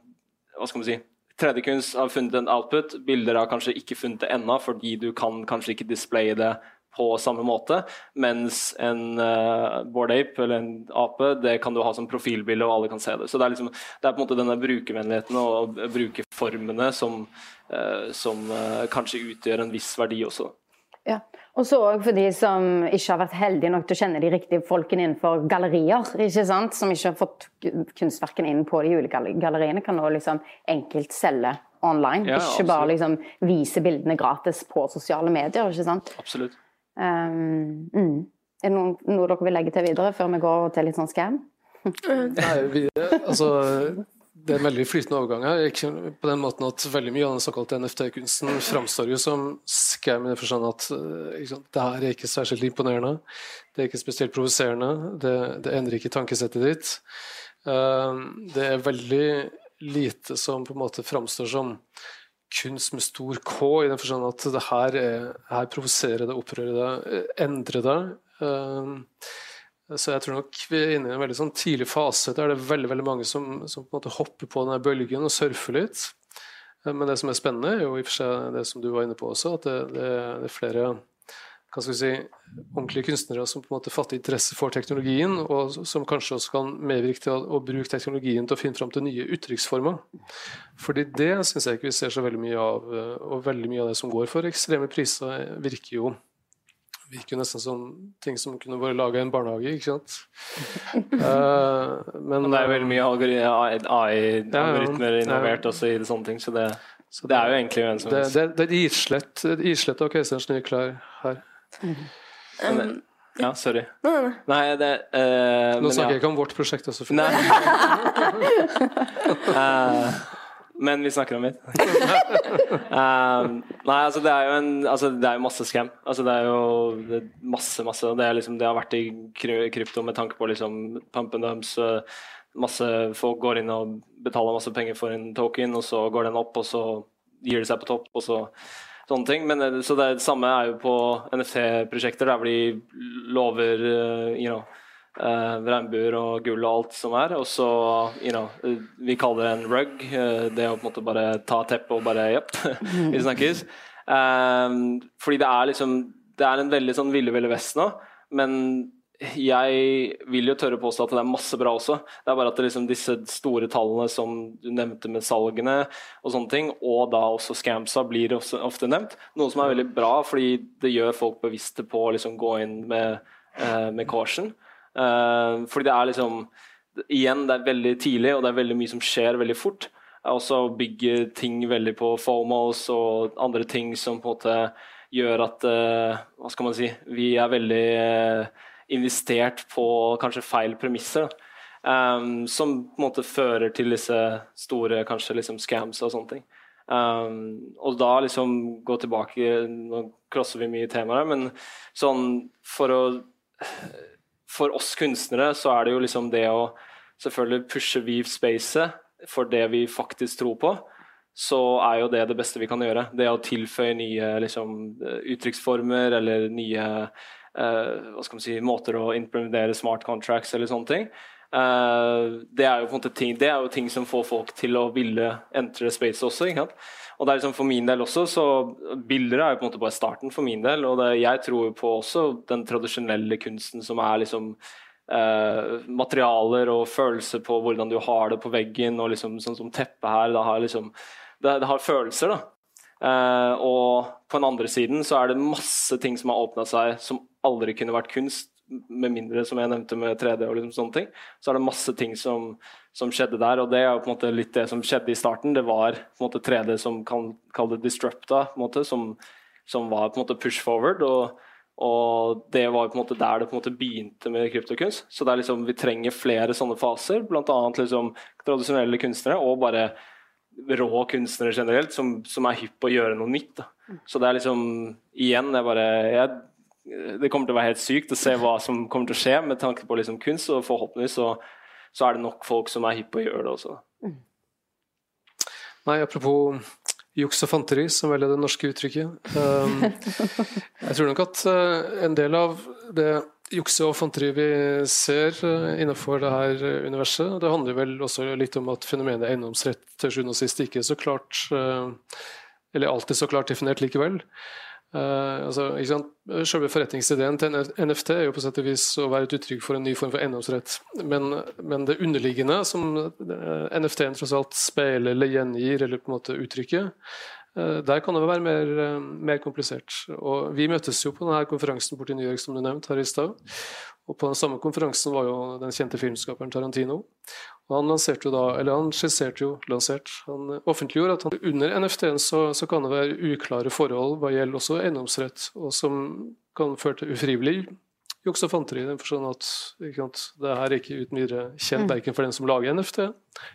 Hva skal man si 3D-kunst har funnet en output, bilder har kanskje ikke funnet det ennå, fordi du kan kanskje ikke displaye det på samme måte, mens en uh, board ape eller en ape det kan du ha som profilbilde, og alle kan se det. Så Det er, liksom, det er på en måte denne brukervennligheten og brukerformene som, uh, som uh, kanskje utgjør en viss verdi også. Ja. Og så òg for de som ikke har vært heldige nok til å kjenne de riktige folkene innenfor gallerier. ikke sant? Som ikke har fått kunstverkene inn på de ulike galleriene, kan nå liksom enkelt selge online. Ja, ikke absolutt. bare liksom vise bildene gratis på sosiale medier. ikke sant? Absolutt. Um, mm. Er det noen, noe dere vil legge til videre før vi går til litt sånn scam? Nei, vi, altså, det er en veldig flytende overgang her. Ikke på den måten at Veldig mye av den såkalte NFT-kunsten framstår jo som scam i den forstand at liksom, det her er ikke særskilt imponerende. Det er ikke spesielt provoserende. Det, det, endrer ikke tankesettet ditt. Uh, det er veldig lite som på en måte framstår som kunst med stor K, i den forstand at det her, er, her provoserer det, opprører det, endrer det. Uh, så jeg tror nok vi er inne i en veldig sånn tidlig fase der det er veldig veldig mange som, som på en måte hopper på denne bølgen og surfer litt. Eh, men det som er spennende, er jo i og for seg det som du var inne på også, at det, det, det er flere hva skal vi si, ordentlige kunstnere som på en måte fatter interesse for teknologien, og som kanskje også kan medvirke til å, å bruke teknologien til å finne fram til nye uttrykksformer. Fordi det syns jeg ikke vi ser så veldig mye av. Eh, og veldig mye av det som går for ekstreme priser, virker jo virker jo nesten som ting som kunne vært laga i en barnehage, ikke sant. uh, men, men, det er jo veldig mye AI-algoritmer involvert ja, også i sånne ting, så det, så det, er jo egentlig hvem som det, det, det er et islett, et islett av Keiserens nye klær her. Um, ja, sorry. Nei, det uh, Nå snakker jeg ikke om vårt prosjekt også. Nei. uh, men vi snakker om mitt. uh, nei, altså det er jo en altså det er jo masse scam. Altså det er jo det er masse, masse. Det, er liksom, det har vært i krypto med tanke på liksom pump and dumps. Masse folk går inn og betaler masse penger for en token, og så går den opp, og så gir det seg på topp, og så sånne ting. Men, eh, så det, det samme er jo på NFT-prosjekter, der hvor de lover uh, you know, uh, regnbuer og gull og alt som er. Og så, you know, vi kaller det en rug. Det å på en måte bare ta teppet og bare Jepp, vi snakkes. Um, fordi det er liksom Det er en veldig sånn ville ville vest nå, men jeg vil jo tørre påstå at det er masse bra også. Det er bare at liksom disse store tallene som du nevnte med salgene og sånne ting, og da også scamsa blir også ofte nevnt. Noe som er veldig bra, fordi det gjør folk bevisste på å liksom gå inn med, eh, med caution. Eh, fordi det er liksom Igjen, det er veldig tidlig, og det er veldig mye som skjer veldig fort. Og så bygger ting veldig på FOMOs og andre ting som på en måte gjør at eh, Hva skal man si Vi er veldig investert på kanskje feil premisser. Um, som på en måte fører til disse store kanskje liksom scams og sånne ting. Um, og da liksom gå tilbake Nå crosser vi mye temaer, men sånn for å For oss kunstnere så er det jo liksom det å selvfølgelig pushe Weave spacet for det vi faktisk tror på så er jo det det beste vi kan gjøre. Det å tilføye nye liksom, uttrykksformer eller nye hva skal man si, måter å implementere smart contracts eller sånne ting. Uh, det er jo på en ting, det er jo ting som får folk til å ville entre space også. ikke sant? Og det er liksom For min del også, så bilder er jo på en måte bare starten for min del. Og det, jeg tror på også den tradisjonelle kunsten som er liksom uh, materialer og følelser på hvordan du har det på veggen, og liksom sånn som teppet her. Det har liksom det, det har følelser, da. Uh, og på den andre siden så er det masse ting som har åpna seg som aldri kunne vært kunst med mindre, som jeg nevnte, med 3D og liksom sånne ting, så er det masse ting som, som, skjedde der. Og det er jo på en måte litt det som skjedde i starten. Det var på en måte 3D som kan kalle det disrupta, på en måte, som, som var på en måte push forward. og og det var på en måte der det på en måte begynte med kryptokunst. Så det er liksom, vi trenger flere sånne faser, bl.a. Liksom tradisjonelle kunstnere og bare rå kunstnere generelt, som, som er hypp på å gjøre noe nytt. Da. Så det er liksom Igjen, jeg bare jeg det kommer til å være helt sykt å se hva som kommer til å skje med tanke på liksom kunst, og forhåpentligvis så, så, er det nok folk som er hypp på å gjøre det også. Mm. Nei, apropos juks og fanteri, som vel er det norske uttrykket. Um, jeg tror nok at uh, en del av det jukset og fanteri vi ser uh, innenfor det her universet, det handler vel også litt om at fenomenet eiendomsrett til sjuende og sist ikke er så klart, uh, eller alltid så klart definert likevel. Uh, altså, Selve forretningsideen til NFT er jo på sett og vis å være et uttrykk for en ny form for eiendomsrett. Men, men, det underliggende, som eh, NFT-en tross alt speiler eller gjengir, eller på en måte uttrykker, uh, der kan det være mer, mer, komplisert. Og Vi møttes jo på denne konferansen borte i New York som du nevnte her i stad. Og På den samme konferansen var jo den kjente filmskaperen Tarantino. Og Han lanserte jo da, eller han skisserte jo, lansert, han offentliggjorde at han, under NFT-en så, så, kan det være uklare forhold hva gjelder også eiendomsrett, og som kan føre til ufrivillig juks og fanteri. I den forstand at sant, det her er ikke uten videre kjent mm. verken for den som lager NFT,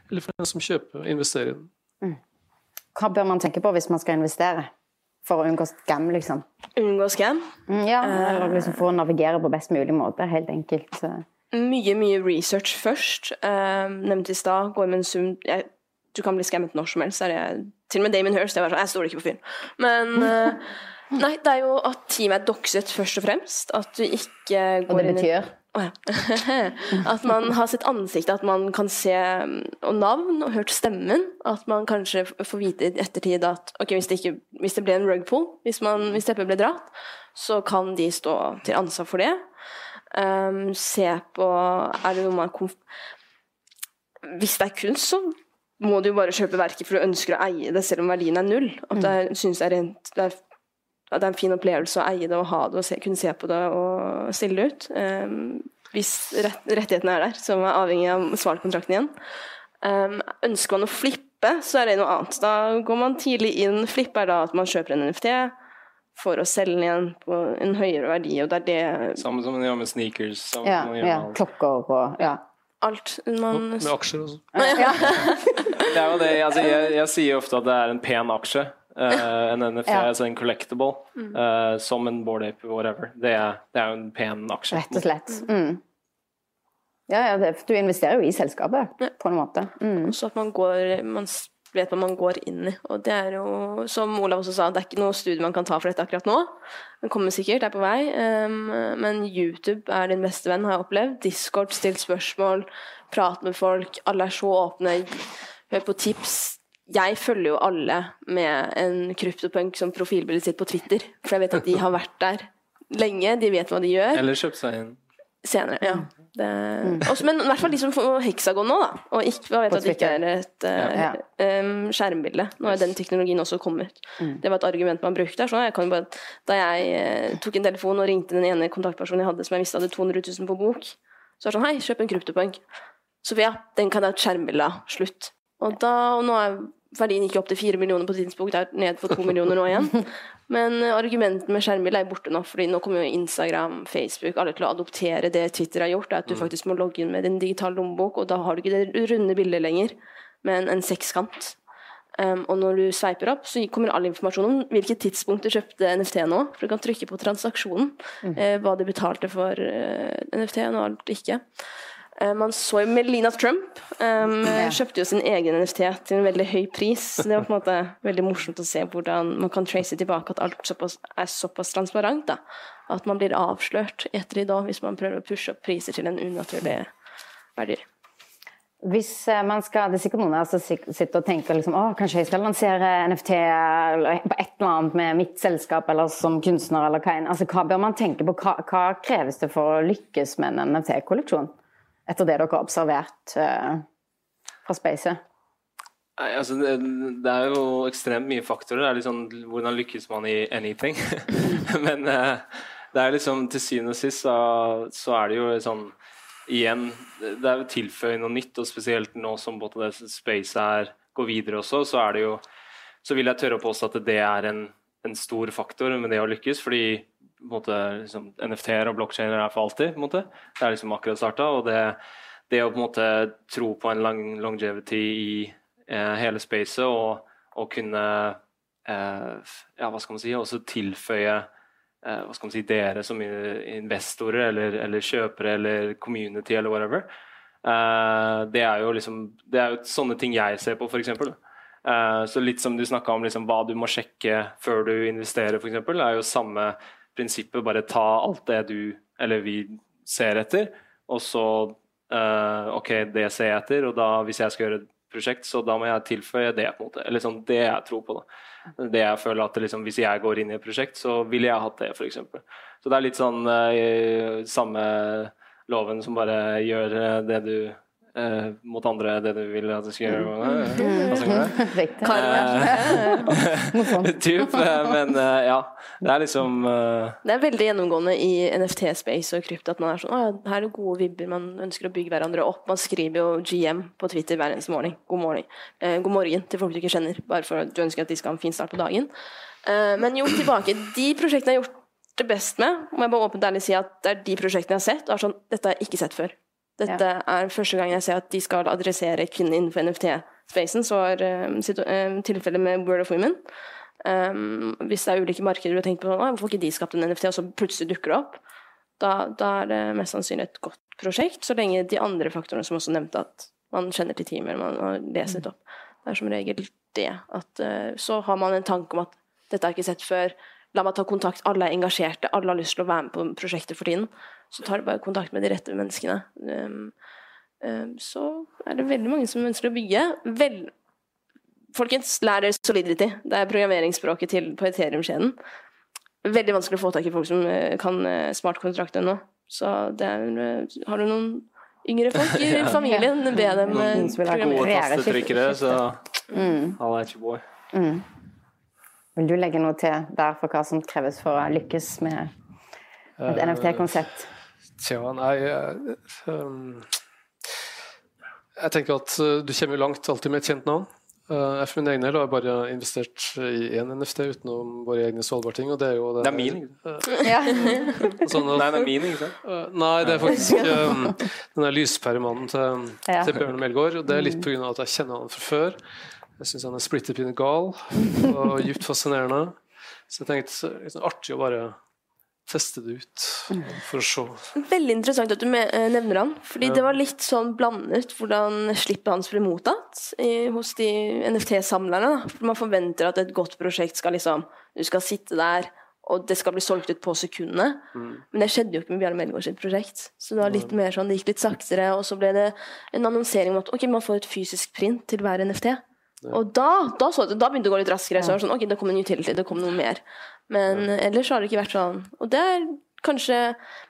eller for den som kjøper og investerer i den. Mm. Hva bør man tenke på hvis man skal investere? For å unngå skam, liksom? Unngå skam? Mm, ja, eller liksom for å navigere på best mulig måte, helt enkelt mye, mye research først. Uh, nevnte i stad, går med en sum jeg, Du kan bli skammet når som helst. Jeg, til og med Damon Hirst. Jeg, sånn, jeg stoler ikke på fyren. Men uh, Nei, det er jo at teamet er dokset, først og fremst. At du ikke går Og det betyr? At man har sitt ansikt, at man kan se og navn og hørt stemmen. At man kanskje får vite i ettertid at ok, hvis det, ikke, hvis det ble en rug pull, hvis, man, hvis teppet ble dratt, så kan de stå til ansvar for det. Um, se på Er det noe man Hvis det er kunst, så må du jo bare kjøpe verket for du ønsker å eie det, selv om verdien er null. At jeg mm. synes det er, rent, det, er, det er en fin opplevelse å eie det og ha det og se, kunne se på det og stille det ut. Um, hvis rett, rettighetene er der, som er avhengig av svarkontrakten igjen. Um, ønsker man å flippe, så er det noe annet. Da går man tidlig inn. Flippe er da at man kjøper en NFT for å selge den igjen på en høyere verdi, og det er det Samme som man gjør med sneakers. Ja, ja, klokker og ja. Alt man Med aksjer også. Ja. det er jo det, altså, jeg, jeg, sier ofte at det er en pen aksje. Uh, en NFT, ja. altså en collectible, uh, som en board ape, whatever. Det er, det er jo en pen aksje. Rett og slett. Mm. Ja, ja det, du investerer jo i selskapet, på en måte. Mm. Så at man går man vet hva man går inn i. Og det er jo, som Olav også sa, det er ikke noe studie man kan ta for dette akkurat nå. Den kommer sikkert, det er på vei. Um, men YouTube er din beste venn, har jeg opplevd. Discord, still spørsmål, prat med folk. Alle er så åpne. Hør på tips. Jeg følger jo alle med en kryptopunk som profilbildet sitt på Twitter, for jeg vet at de har vært der lenge. De vet hva de gjør. Eller kjøpt seg inn. Senere, ja. Det, mm. også, men i hvert fall de som får heksagon nå, da. Og ikke, vet at det ikke er et uh, ja. um, skjermbilde. Nå er den teknologien også kommet. Mm. Det var et argument man brukte. Så jeg bare, da jeg uh, tok en telefon og ringte den ene kontaktpersonen jeg hadde som jeg visste hadde 200 000 på bok, så var det sånn Hei, kjøp en kryptopunk. Sofia, den kan jeg ha et skjermbilde av. Slutt. Og, da, og nå er verdien gikk opp til fire millioner på et tidspunkt, er ned for to millioner nå igjen. Men argumentet med skjermbilde er borte nå, fordi nå kommer jo Instagram, Facebook, alle til å adoptere det Twitter har gjort, at du mm. faktisk må logge inn med din digitale lommebok, og da har du ikke det runde bildet lenger, men en sekskant. Um, og når du sveiper opp, så kommer all informasjon om hvilket tidspunkt du kjøpte NFT nå. For du kan trykke på transaksjonen, mm. uh, hva du betalte for uh, eh, NFT-en og alt ikke. Eh, man så jo Melina Trump um, kjøpte jo sin egen NFT til en veldig høy pris. Så Det var på en måte veldig morsomt å se hvordan man kan trace tilbake at alt såpass, er såpass transparent. Da. At man blir avslørt etter i dag hvis man prøver å pushe opp priser til en unaturlig verdi. Hvis eh, man skal, Det er sikkert noen som sitter og tenker liksom, å, kanskje jeg skal lansere NFT eller på et eller annet med mitt selskap eller som kunstner. eller Hva, altså, hva bør man tenke på? Hva, hva kreves det for å lykkes med en NFT-kolleksjon? Etter det dere har observert uh, fra spacet? Nei, altså det, det, er jo ekstremt mye faktorer. Det er liksom, Hvordan lykkes man i anything? Men uh, det er liksom til syvende og sist så, så er det jo sånn igjen, det er jo tilføye noe nytt, og spesielt nå som både det spacet her går videre også, så er det jo så vil jeg tørre å påstå at det er en, en stor faktor med det å lykkes. fordi måte, liksom, NFT-er og blokkjeder er for alltid. Det er liksom akkurat starta. Og det, det, å på en måte tro på en lang, longevity i eh, hele spacet og, og kunne eh, ja, hva skal man si, også tilføye Eh, hva skal man si, dere som investorer eller, eller kjøpere eller community eller whatever. Uh, det er jo liksom det er jo sånne ting jeg ser på, f.eks. Uh, eh, så litt som du snakka om liksom, hva du må sjekke før du investerer, f.eks., er jo samme prinsippet. Bare ta alt det du eller vi ser etter, og så uh, OK, det ser jeg etter, og da hvis jeg skal gjøre et prosjekt, så da må jeg tilføye det. på en måte, eller sånn, Det jeg tror på. da det jeg føler at liksom, Hvis jeg går inn i et prosjekt, så ville jeg hatt det, f.eks. Så det er litt sånn uh, samme loven som bare gjør uh, det du uh, mot andre det du vil at du skal gjøre. Riktig. typ, men ja. Det er liksom Det er veldig gjennomgående i NFT-space og krypto at man er sånn Å ja, her er det gode vibber, man ønsker å bygge hverandre opp. Man skriver jo GM på Twitter hver eneste morgen. God morgen. Eh, god morgen til folk du ikke kjenner, bare for at du ønsker at de skal ha en fin start på dagen. Eh, men jo, tilbake. De prosjektene jeg har gjort det best med, må jeg bare åpent ærlig si at det er de prosjektene jeg har sett, og er sånn Dette har jeg ikke sett før. Dette ja. er første gang jeg ser at de skal adressere kvinner innenfor NFT-spacen. Så er uh, tilfellet med World of Women. Um, hvis det er ulike markeder du har tenkt på sånn, hvorfor ikke de skapt en NFT, og så plutselig dukker det opp, da, da, er det mest sannsynlig et godt prosjekt, så lenge de andre faktorene som også nevnte, at man kjenner til teamet, man har lest litt opp. Det er som regel det. At, uh, så har man en tanke om at dette har jeg ikke sett før, la meg ta kontakt, alle er engasjerte, alle har lyst til å være med på prosjektet for tiden. Så tar du bare kontakt med de rette menneskene. Um, um, så er det veldig mange som ønsker å bygge. Vel, folkens, lær dere solidity. Det er programmeringsspråket til, på Ethereum-skjeden. Veldig vanskelig å få tak i folk som uh, kan uh, smartkontrakt ennå. Så det er, uh, har du noen yngre folk i familien, be dem programmere. Så mm. I'll let you boy. Mm. Vil du legge noe til der for hva som kreves for å lykkes med et NFT-konsept? Tja, nei um, Jeg tenker at du kommer langt alltid med et kjent navn. Uh, for min egen del har jeg bare investert i én NFT utenom våre egne Svalbard-ting. Og det er jo det, det er min, ikke? Uh, sånn at, nei, det er min, ikke sant? Uh, nei, det er faktisk um, den der lyspæremannen til, ja. til Bjørn Melgaard. Og det er litt pga. at jeg kjenner han fra før. Jeg syns han er splitter pine gal og dypt fascinerende. Så jeg tenkte er artig å bare teste det ut for å se. Veldig interessant at du eh, nevner han. Fordi ja. det var litt sånn blandet hvordan slippet hans ble mottatt i, hos de NFT-samlerne. For Man forventer at et godt prosjekt skal liksom Du skal sitte der, og det skal bli solgt ut på sekundene. Mm. Men det skjedde jo ikke med Bjarne Melgaard sitt prosjekt. Så det var litt mer sånn, det gikk litt saktere, og så ble det en annonsering om at ok, man får et fysisk print til hver NFT. Og da, da, så, da, begynte det å gå litt raskere. Så var det sånn, ok, det kom en utility, det kom noe mer. Men ellers har det ikke vært sånn. Og det er kanskje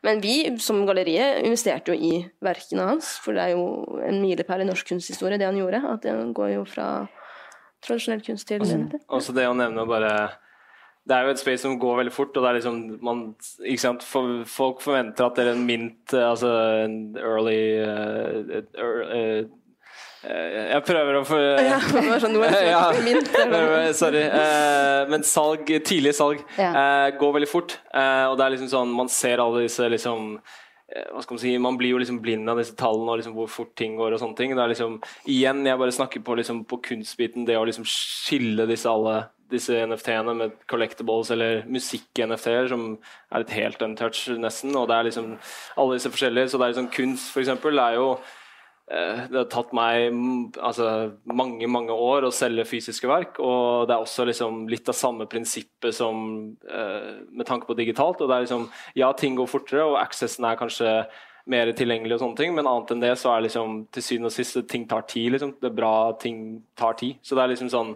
Men vi som galleriet investerte jo i verkene hans, for det er jo en milepæl i norsk kunsthistorie, det han gjorde. At det går jo fra tradisjonell kunst til mm. Også det å nevne bare det er jo et space som går veldig fort, og det er liksom man, ikke sant, Folk forventer at det er en mint, altså en early, uh, early uh, Eh, jeg prøver å få ja, sånn, ja, Sorry. Eh, men salg, tidlig salg ja. Eh, går veldig fort. Og det er liksom sånn Man ser alle disse liksom hva skal Man si, man blir jo liksom blind av disse tallene og liksom hvor fort ting går. og sånne ting. Det er liksom, igjen, Jeg bare snakker på, liksom, på kunstbiten, det å liksom skille disse alle disse NFT-ene med collectibles eller musikk-NFT-er som er et helt untouch, nesten. Og det er liksom alle disse forskjellige. Så det er liksom kunst, for eksempel, er jo Eh, det har tatt meg altså, mange mange år å selge fysiske verk. Og det er også liksom litt av samme prinsippet som uh, med tanke på digitalt. og det er liksom, Ja, ting går fortere, og accessen er kanskje mer tilgjengelig og sånne ting. Men annet enn det så er liksom til syvende og sist ting tar tid. liksom. Det er bra ting tar tid. Så det er liksom sånn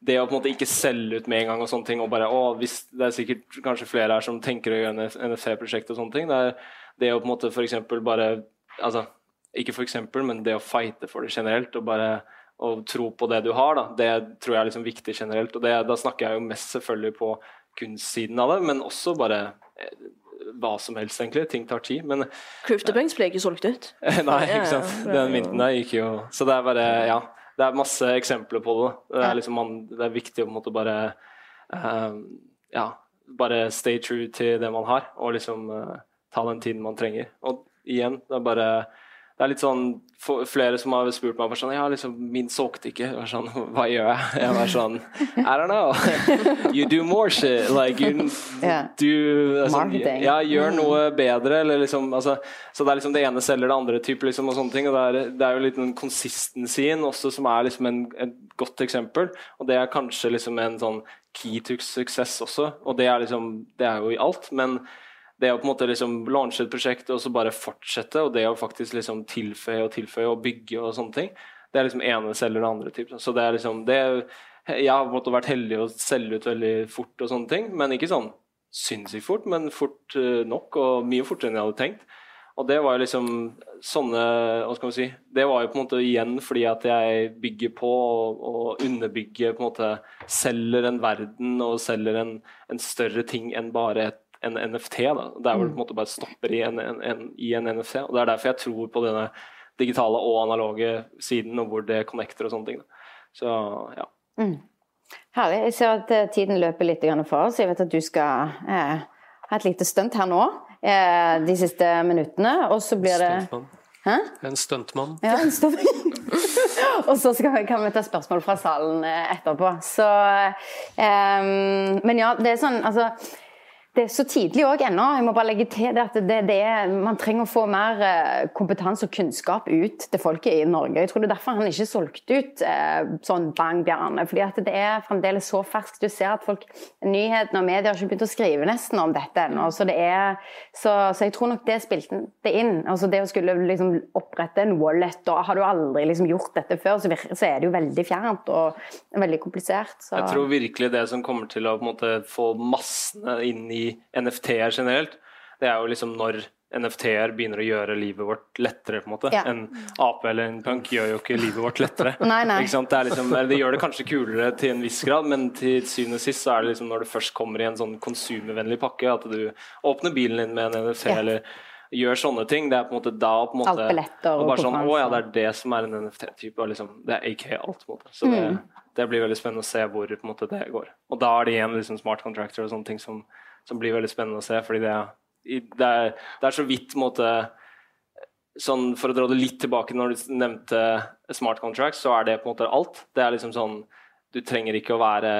det å på en måte ikke selge ut med en gang og sånne ting, og bare å, hvis Det er sikkert kanskje flere her som tenker å gjøre NFC-prosjekt og sånne ting. Det er det å på en måte f.eks. bare altså, Ikke for eksempel, men det å fighte for det generelt. og bare å tro på det du har, da, det tror jeg er liksom viktig generelt. og det, Da snakker jeg jo mest selvfølgelig på kunstsiden av det, men også bare eh, hva som helst, egentlig. Ting tar tid. Men CryptoPunks ble ikke solgt ut. Nei, ikke sant. Den mynten der gikk jo Så det er bare Ja. Det er masse eksempler på det. Det er, liksom man, det er viktig å på en måte bare uh, Ja, bare stay true til det man har, og liksom uh, ta den tiden man trenger. Og igjen, det er bare det er litt sånn Flere som har spurt meg sånn, ja, liksom, min solgte ikke. Sånn, Hva gjør jeg? Jeg var sånn I don't know. You do more shit. Like, you, yeah. du, altså, ja, gjør noe bedre, eller liksom altså, Så det er liksom det ene selger det andre, type, liksom, og sånne ting. Og det er, det er jo litt den consistencyen også som er liksom en, et godt eksempel. Og det er kanskje liksom en sånn key to success også. Og det er liksom Det er jo i alt, men det å på en måte liksom launche et prosjekt og så bare fortsette, og det å faktisk liksom tilføye og tilføye og bygge og sånne ting, det er liksom ene selger eller andre. Typ. Så det er liksom det, Jeg har på en måte vært heldig å selge ut veldig fort og sånne ting, men ikke sånn sinnssykt fort, men fort uh, nok, og mye fortere enn jeg hadde tenkt. Og det var jo liksom sånne Hva skal man si Det var jo på en måte igjen fordi at jeg bygger på og, og underbygger på en måte Selger en verden og selger en, en større ting enn bare et en NFT. Da, der hvor du på en måte bare stopper i en, en, en, i en NFC. og Det er derfor jeg tror på denne digitale og analoge siden, og hvor det connecter og sånne ting. Da. Så ja. Mm. Herlig. Jeg ser at eh, tiden løper litt for oss. Jeg vet at du skal eh, ha et lite stunt her nå eh, de siste minuttene, og så blir det Hæ? En stuntmann. Ja, en stuntmann. og så skal, kan vi ta spørsmål fra salen eh, etterpå. Så eh, Men ja, det er sånn altså det er så tidlig òg ennå. Jeg må bare legge til det at det, det er, man trenger å få mer eh, kompetanse og kunnskap ut til folket i Norge. Jeg tror det er derfor han ikke solgte ut eh, sånn bang Bjarne. fordi at det er fremdeles så ferskt. Du ser at folk, nyhetene og media har ikke begynt å skrive nesten om dette ennå. Så, det så, så, jeg tror nok det spilte det inn. Altså det å skulle liksom opprette en wallet, og har du aldri liksom gjort dette før, så, virker, så, er det jo veldig fjernt og veldig komplisert. Jeg tror virkelig det som kommer til å måte, få massene inn i NFT-er generelt, det er jo liksom når NFT-er begynner å gjøre livet vårt lettere. på en måte. Ja. En ape eller en punk gjør jo ikke livet vårt lettere. nei, nei. Det, liksom, det, gjør det kanskje kulere til en viss grad, men til syvende og sist så er det liksom når det først kommer i en sånn konsumervennlig pakke, at du åpner bilen din med en NFT ja. eller gjør sånne ting. Det er på en måte da på en måte, og bare sånn, Å ja, det er det som er en NFT-type. Liksom, det er AK alt. på en måte. Så det, mm. det, blir veldig spennende å se hvor på en måte, det går. Og da er det igjen liksom, smart contractor og sånne ting som som blir veldig spennende å se. fordi det, det, er, det er, så vidt måte, sånn, For å dra det litt tilbake når du nevnte smart contracts, så er det på en måte alt. Det er liksom sånn du trenger ikke å være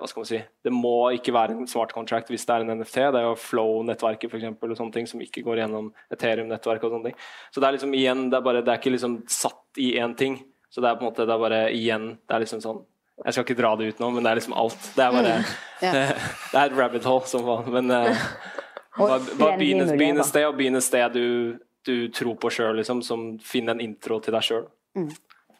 hva skal man si, Det må ikke være en smart contract hvis det er en NFT. Det er jo Flow-nettverket for eksempel, og sånne ting som ikke går gjennom Ethereum-nettverket. og sånne ting. Så det er liksom igjen, det er, bare, det er ikke liksom satt i én ting. Så det er på en måte, det er bare igjen det er liksom sånn jeg skal ikke dra det ut nå, men det er liksom alt. Det er bare mm. yeah. Det er et rabbit hole som faen. Men uh, bare begynn et sted, og begynn et sted du, du, tror på sjøl, liksom. Som finner en intro til deg sjøl. Mm.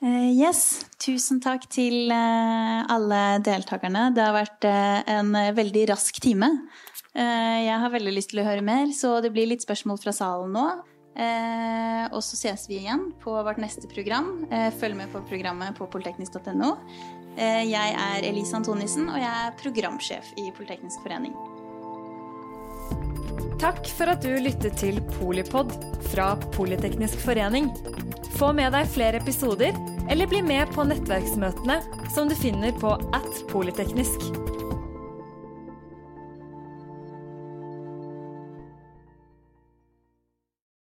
Uh, yes. Tusen takk til uh, alle deltakerne. Det har vært en veldig rask time. jeg har veldig lyst til å høre mer, så det blir litt spørsmål fra salen nå. Eh, og så ses vi igjen på vårt neste program. Eh, følg med på programmet på polteknisk.no. Eh, jeg er Elise Antonissen, og jeg er programsjef i Politeknisk forening. Takk for at du lyttet til Polipod fra Politeknisk forening. Få med deg flere episoder, eller bli med på nettverksmøtene som du finner på at polyteknisk.